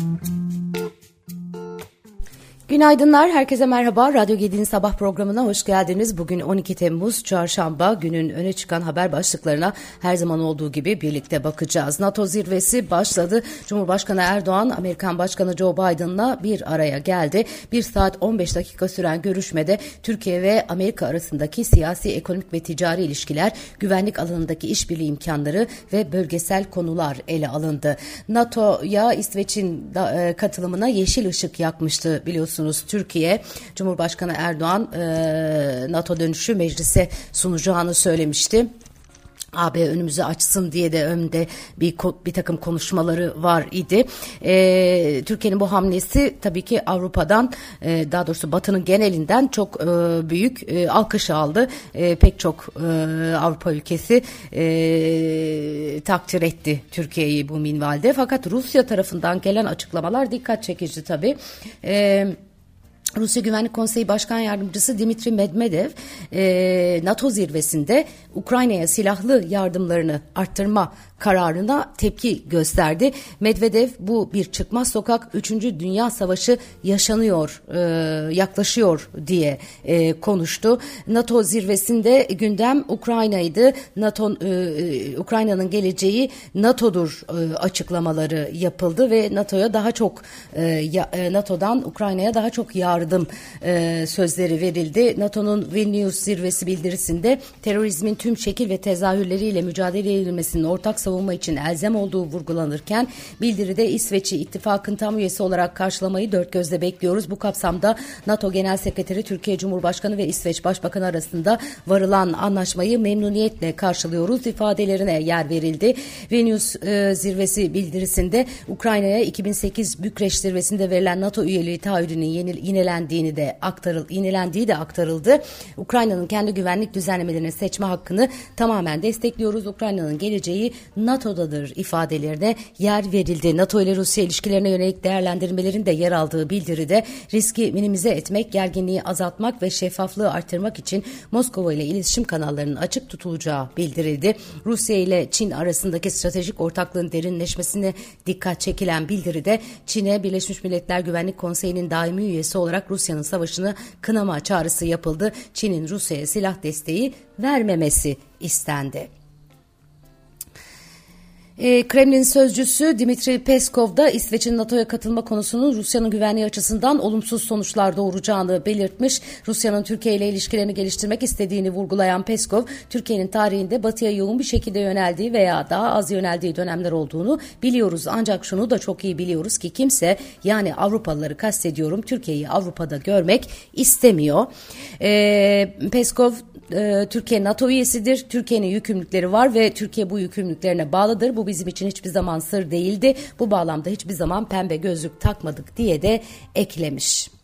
Mm-hmm. Günaydınlar, herkese merhaba. Radyo Gedi'nin sabah programına hoş geldiniz. Bugün 12 Temmuz, çarşamba günün öne çıkan haber başlıklarına her zaman olduğu gibi birlikte bakacağız. NATO zirvesi başladı. Cumhurbaşkanı Erdoğan, Amerikan Başkanı Joe Biden'la bir araya geldi. Bir saat 15 dakika süren görüşmede Türkiye ve Amerika arasındaki siyasi, ekonomik ve ticari ilişkiler, güvenlik alanındaki işbirliği imkanları ve bölgesel konular ele alındı. NATO'ya İsveç'in e, katılımına yeşil ışık yakmıştı biliyorsunuz biliyorsunuz Türkiye Cumhurbaşkanı Erdoğan e, NATO dönüşü meclise sunacağını söylemişti. AB önümüzü açsın diye de önde bir bir takım konuşmaları var idi. E, Türkiye'nin bu hamlesi tabii ki Avrupa'dan e, daha doğrusu Batı'nın genelinden çok e, büyük e, alkış aldı. E, pek çok e, Avrupa ülkesi e, takdir etti Türkiye'yi bu minvalde. Fakat Rusya tarafından gelen açıklamalar dikkat çekici tabii. Evet. Rusya Güvenlik Konseyi Başkan Yardımcısı Dimitri Medvedev e, NATO zirvesinde Ukrayna'ya silahlı yardımlarını arttırma kararına tepki gösterdi. Medvedev bu bir çıkmaz sokak 3. Dünya Savaşı yaşanıyor e, yaklaşıyor diye e, konuştu. NATO zirvesinde gündem Ukrayna'ydı. NATO e, Ukrayna'nın geleceği NATO'dur açıklamaları yapıldı ve NATO'ya daha çok NATO'dan Ukrayna'ya daha çok yardım sözleri verildi. NATO'nun Vilnius zirvesi bildirisinde terörizmin tüm şekil ve tezahürleriyle mücadele edilmesinin ortak savunma için elzem olduğu vurgulanırken bildiride İsveç'i ittifakın tam üyesi olarak karşılamayı dört gözle bekliyoruz. Bu kapsamda NATO Genel Sekreteri Türkiye Cumhurbaşkanı ve İsveç Başbakanı arasında varılan anlaşmayı memnuniyetle karşılıyoruz ifadelerine yer verildi. Venüs e, zirvesi bildirisinde Ukrayna'ya 2008 Bükreş zirvesinde verilen NATO üyeliği taahhüdünün yenilendiğini de aktarıl yenilendiği de aktarıldı. Ukrayna'nın kendi güvenlik düzenlemelerini seçme hakkını tamamen destekliyoruz. Ukrayna'nın geleceği NATO'dadır ifadelerine yer verildi. NATO ile Rusya ilişkilerine yönelik değerlendirmelerin de yer aldığı bildiride riski minimize etmek, gerginliği azaltmak ve şeffaflığı artırmak için Moskova ile iletişim kanallarının açık tutulacağı bildirildi. Rusya ile Çin arasındaki stratejik ortaklığın derinleşmesine dikkat çekilen bildiride Çin'e Birleşmiş Milletler Güvenlik Konseyi'nin daimi üyesi olarak Rusya'nın savaşını kınama çağrısı yapıldı. Çin'in Rusya'ya silah desteği vermemesi istendi. E, Kremlin sözcüsü Dimitri Peskov da İsveç'in NATO'ya katılma konusunun Rusya'nın güvenliği açısından olumsuz sonuçlar doğuracağını belirtmiş. Rusya'nın Türkiye ile ilişkilerini geliştirmek istediğini vurgulayan Peskov, Türkiye'nin tarihinde batıya yoğun bir şekilde yöneldiği veya daha az yöneldiği dönemler olduğunu biliyoruz. Ancak şunu da çok iyi biliyoruz ki kimse yani Avrupalıları kastediyorum Türkiye'yi Avrupa'da görmek istemiyor. E, Peskov e, Türkiye NATO üyesidir. Türkiye'nin yükümlülükleri var ve Türkiye bu yükümlülüklerine bağlıdır. Bu bizim için hiçbir zaman sır değildi. Bu bağlamda hiçbir zaman pembe gözlük takmadık diye de eklemiş.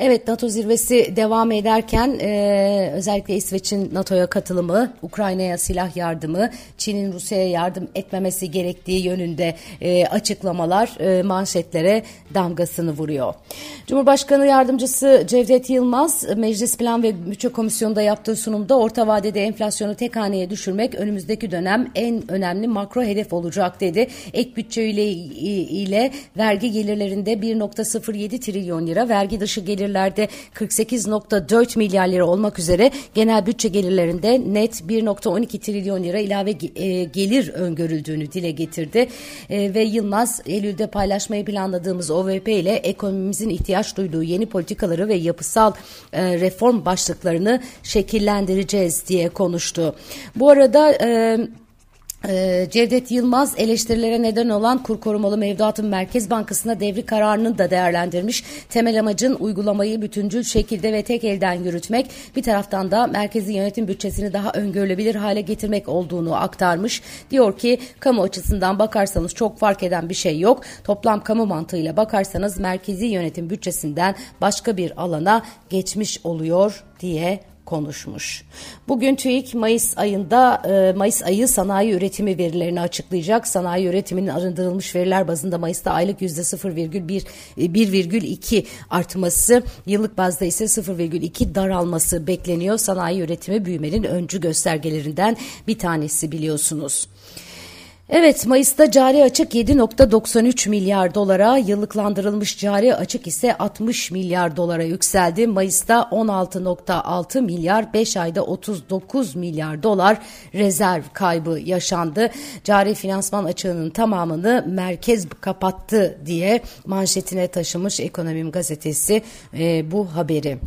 Evet NATO zirvesi devam ederken e, özellikle İsveç'in NATO'ya katılımı, Ukrayna'ya silah yardımı, Çin'in Rusya'ya yardım etmemesi gerektiği yönünde e, açıklamalar e, manşetlere damgasını vuruyor. Cumhurbaşkanı Yardımcısı Cevdet Yılmaz Meclis Plan ve Bütçe Komisyonu'nda yaptığı sunumda orta vadede enflasyonu tek haneye düşürmek önümüzdeki dönem en önemli makro hedef olacak dedi. Ek bütçe ile, ile vergi gelirlerinde 1.07 trilyon lira, vergi dışı gelir gelirlerde 48.4 milyar lira olmak üzere genel bütçe gelirlerinde net 1.12 trilyon lira ilave e, gelir öngörüldüğünü dile getirdi. E, ve Yılmaz Eylül'de paylaşmayı planladığımız OVP ile ekonomimizin ihtiyaç duyduğu yeni politikaları ve yapısal e, reform başlıklarını şekillendireceğiz diye konuştu. Bu arada e, ee, Cevdet Yılmaz eleştirilere neden olan kur korumalı mevduatın Merkez Bankası'na devri kararını da değerlendirmiş. Temel amacın uygulamayı bütüncül şekilde ve tek elden yürütmek, bir taraftan da merkezi yönetim bütçesini daha öngörülebilir hale getirmek olduğunu aktarmış. Diyor ki kamu açısından bakarsanız çok fark eden bir şey yok. Toplam kamu mantığıyla bakarsanız merkezi yönetim bütçesinden başka bir alana geçmiş oluyor diye konuşmuş. Bugün TÜİK Mayıs ayında e, Mayıs ayı sanayi üretimi verilerini açıklayacak. Sanayi üretiminin arındırılmış veriler bazında Mayıs'ta aylık yüzde 0,1 1,2 e, artması, yıllık bazda ise 0,2 daralması bekleniyor. Sanayi üretimi büyümenin öncü göstergelerinden bir tanesi biliyorsunuz. Evet Mayıs'ta cari açık 7.93 milyar dolara, yıllıklandırılmış cari açık ise 60 milyar dolara yükseldi. Mayıs'ta 16.6 milyar, 5 ayda 39 milyar dolar rezerv kaybı yaşandı. Cari finansman açığının tamamını merkez kapattı diye manşetine taşımış Ekonomim gazetesi e, bu haberi.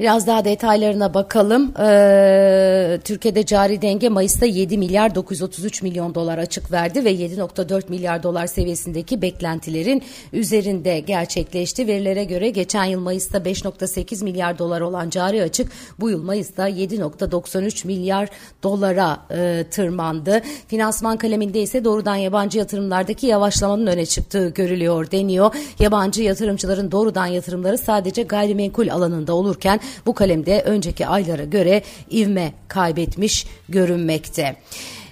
Biraz daha detaylarına bakalım. Ee, Türkiye'de cari denge Mayıs'ta 7 milyar 933 milyon dolar açık verdi ve 7.4 milyar dolar seviyesindeki beklentilerin üzerinde gerçekleşti. Verilere göre geçen yıl Mayıs'ta 5.8 milyar dolar olan cari açık bu yıl Mayıs'ta 7.93 milyar dolara e, tırmandı. Finansman kaleminde ise doğrudan yabancı yatırımlardaki yavaşlamanın öne çıktığı görülüyor deniyor. Yabancı yatırımcıların doğrudan yatırımları sadece gayrimenkul alanında olurken bu kalemde önceki aylara göre ivme kaybetmiş görünmekte.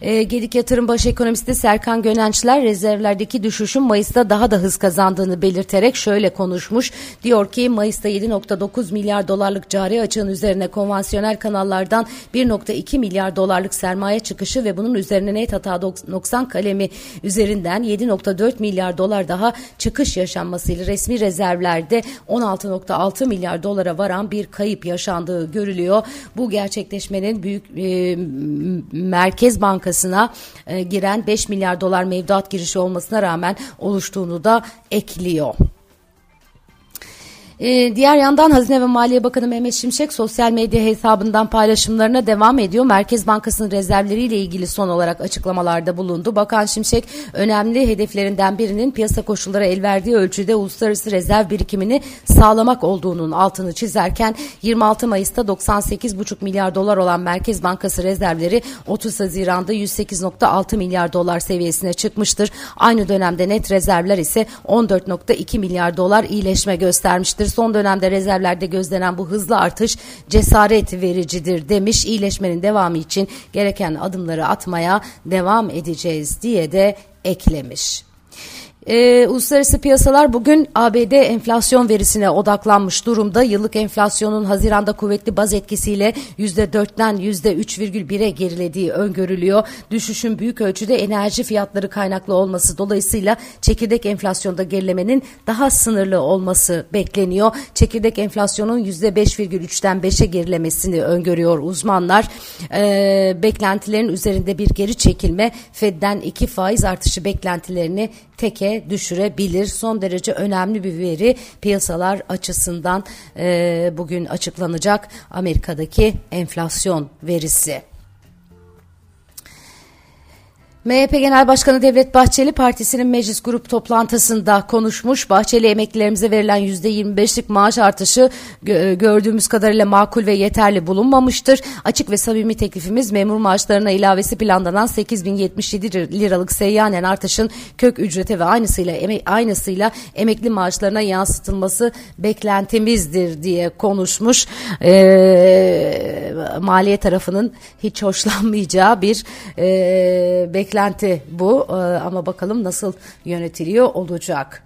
E, Gedik Yatırım Baş Ekonomisti Serkan Gönençler rezervlerdeki düşüşün Mayıs'ta daha da hız kazandığını belirterek şöyle konuşmuş. Diyor ki Mayıs'ta 7.9 milyar dolarlık cari açığın üzerine konvansiyonel kanallardan 1.2 milyar dolarlık sermaye çıkışı ve bunun üzerine net hata 90 kalemi üzerinden 7.4 milyar dolar daha çıkış yaşanmasıyla resmi rezervlerde 16.6 milyar dolara varan bir kayıp yaşandığı görülüyor. Bu gerçekleşmenin büyük e, Merkez Bankası Bankası'na e, giren 5 milyar dolar mevduat girişi olmasına rağmen oluştuğunu da ekliyor. Ee, diğer yandan Hazine ve Maliye Bakanı Mehmet Şimşek sosyal medya hesabından paylaşımlarına devam ediyor. Merkez Bankası'nın rezervleriyle ilgili son olarak açıklamalarda bulundu. Bakan Şimşek önemli hedeflerinden birinin piyasa koşulları el verdiği ölçüde uluslararası rezerv birikimini sağlamak olduğunun altını çizerken 26 Mayıs'ta 98,5 milyar dolar olan Merkez Bankası rezervleri 30 Haziran'da 108,6 milyar dolar seviyesine çıkmıştır. Aynı dönemde net rezervler ise 14,2 milyar dolar iyileşme göstermiştir vericidir. Son dönemde rezervlerde gözlenen bu hızlı artış cesaret vericidir demiş. İyileşmenin devamı için gereken adımları atmaya devam edeceğiz diye de eklemiş. E, uluslararası piyasalar bugün ABD enflasyon verisine odaklanmış durumda. Yıllık enflasyonun Haziran'da kuvvetli baz etkisiyle %4'ten %3,1'e gerilediği öngörülüyor. Düşüşün büyük ölçüde enerji fiyatları kaynaklı olması dolayısıyla çekirdek enflasyonda gerilemenin daha sınırlı olması bekleniyor. Çekirdek enflasyonun %5,3'ten 5'e gerilemesini öngörüyor uzmanlar. E, beklentilerin üzerinde bir geri çekilme Fed'den 2 faiz artışı beklentilerini teke düşürebilir. Son derece önemli bir veri piyasalar açısından e, bugün açıklanacak Amerika'daki enflasyon verisi. MHP Genel Başkanı Devlet Bahçeli partisinin meclis grup toplantısında konuşmuş. Bahçeli emeklilerimize verilen %25'lik maaş artışı gördüğümüz kadarıyla makul ve yeterli bulunmamıştır. Açık ve samimi teklifimiz memur maaşlarına ilavesi planlanan 8077 liralık seyyanen artışın kök ücrete ve aynısıyla emek, aynısıyla emekli maaşlarına yansıtılması beklentimizdir diye konuşmuş. Ee, maliye tarafının hiç hoşlanmayacağı bir e, beklenti beklenti bu ee, ama bakalım nasıl yönetiliyor olacak.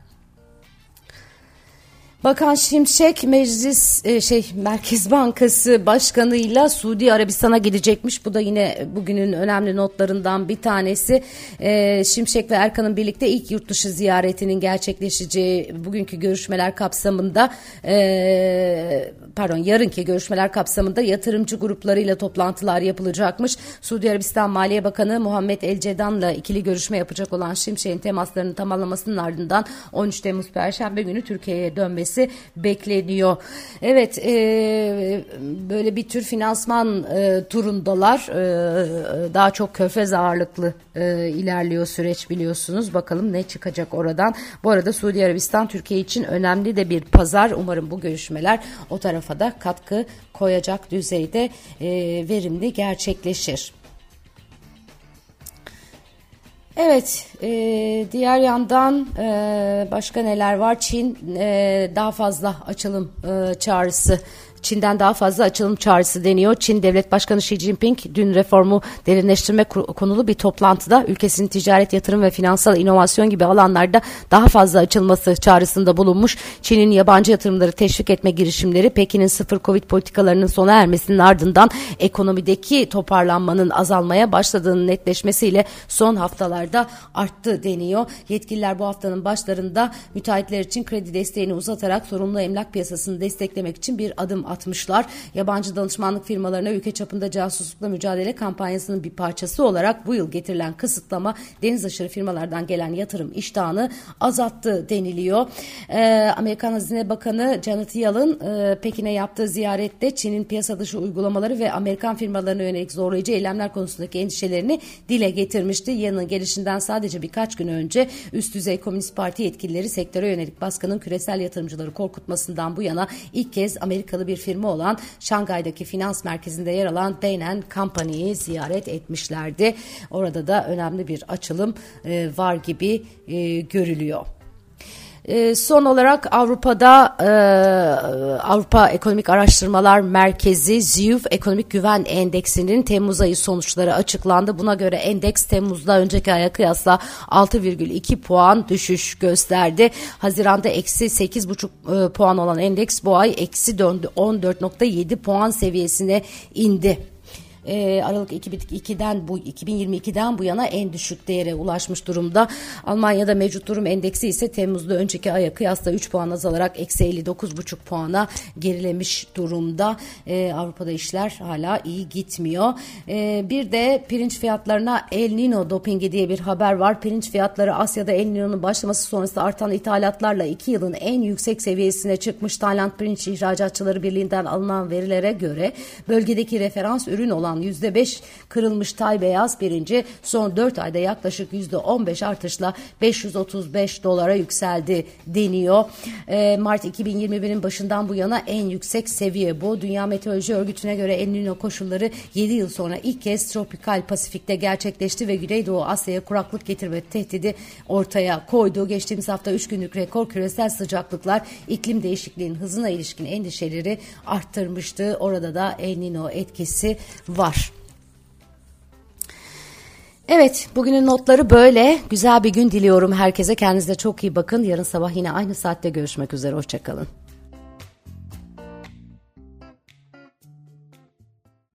Bakan Şimşek Meclis e, şey Merkez Bankası Başkanı'yla Suudi Arabistan'a gidecekmiş. Bu da yine bugünün önemli notlarından bir tanesi. E, Şimşek ve Erkan'ın birlikte ilk yurt dışı ziyaretinin gerçekleşeceği bugünkü görüşmeler kapsamında e, pardon yarınki görüşmeler kapsamında yatırımcı gruplarıyla toplantılar yapılacakmış. Suudi Arabistan Maliye Bakanı Muhammed El Cedan'la ikili görüşme yapacak olan Şimşek'in temaslarını tamamlamasının ardından 13 Temmuz Perşembe günü Türkiye'ye dönmesi edilmesi bekleniyor. Evet e, böyle bir tür finansman e, turundalar. E, daha çok körfez ağırlıklı e, ilerliyor süreç biliyorsunuz. Bakalım ne çıkacak oradan. Bu arada Suudi Arabistan Türkiye için önemli de bir pazar. Umarım bu görüşmeler o tarafa da katkı koyacak düzeyde e, verimli gerçekleşir. Evet, e, diğer yandan e, başka neler var? Çin e, daha fazla açılım e, çağrısı Çin'den daha fazla açılım çağrısı deniyor. Çin Devlet Başkanı Xi Jinping dün reformu derinleştirme konulu bir toplantıda ülkesinin ticaret, yatırım ve finansal inovasyon gibi alanlarda daha fazla açılması çağrısında bulunmuş. Çin'in yabancı yatırımları teşvik etme girişimleri Pekin'in sıfır Covid politikalarının sona ermesinin ardından ekonomideki toparlanmanın azalmaya başladığının netleşmesiyle son haftalarda arttı deniyor. Yetkililer bu haftanın başlarında müteahhitler için kredi desteğini uzatarak sorumlu emlak piyasasını desteklemek için bir adım atmışlar. Yabancı danışmanlık firmalarına ülke çapında casuslukla mücadele kampanyasının bir parçası olarak bu yıl getirilen kısıtlama deniz aşırı firmalardan gelen yatırım iştahını azalttı deniliyor. Ee, Amerikan Hazine Bakanı Janet Yellen e, Pekin'e yaptığı ziyarette Çin'in piyasa dışı uygulamaları ve Amerikan firmalarına yönelik zorlayıcı eylemler konusundaki endişelerini dile getirmişti. Yılın gelişinden sadece birkaç gün önce üst düzey Komünist Parti yetkilileri sektöre yönelik baskının küresel yatırımcıları korkutmasından bu yana ilk kez Amerikalı bir firma olan Şangay'daki finans merkezinde yer alan Bain Company'yi ziyaret etmişlerdi. Orada da önemli bir açılım e, var gibi e, görülüyor. E, son olarak Avrupa'da e, Avrupa Ekonomik Araştırmalar Merkezi ZÜV Ekonomik Güven Endeksinin Temmuz ayı sonuçları açıklandı. Buna göre endeks Temmuz'da önceki aya kıyasla 6,2 puan düşüş gösterdi. Haziranda eksi 8,5 e, puan olan endeks bu ay eksi 14,7 puan seviyesine indi e, Aralık 2002'den bu 2022'den bu yana en düşük değere ulaşmış durumda. Almanya'da mevcut durum endeksi ise Temmuz'da önceki aya kıyasla 3 puan azalarak eksi 59,5 puana gerilemiş durumda. E, Avrupa'da işler hala iyi gitmiyor. E, bir de pirinç fiyatlarına El Nino dopingi diye bir haber var. Pirinç fiyatları Asya'da El Nino'nun başlaması sonrası artan ithalatlarla 2 yılın en yüksek seviyesine çıkmış. Tayland Pirinç İhracatçıları Birliği'nden alınan verilere göre bölgedeki referans ürün olan olan %5 kırılmış tay beyaz pirinci son 4 ayda yaklaşık %15 artışla 535 dolara yükseldi deniyor. E, Mart 2021'in başından bu yana en yüksek seviye bu. Dünya Meteoroloji Örgütü'ne göre El Niño koşulları 7 yıl sonra ilk kez tropikal Pasifik'te gerçekleşti ve Güneydoğu Asya'ya kuraklık getirme tehdidi ortaya koydu. Geçtiğimiz hafta 3 günlük rekor küresel sıcaklıklar iklim değişikliğinin hızına ilişkin endişeleri arttırmıştı. Orada da El Niño etkisi var. Evet, bugünün notları böyle. Güzel bir gün diliyorum herkese. Kendinize çok iyi bakın. Yarın sabah yine aynı saatte görüşmek üzere. Hoşçakalın.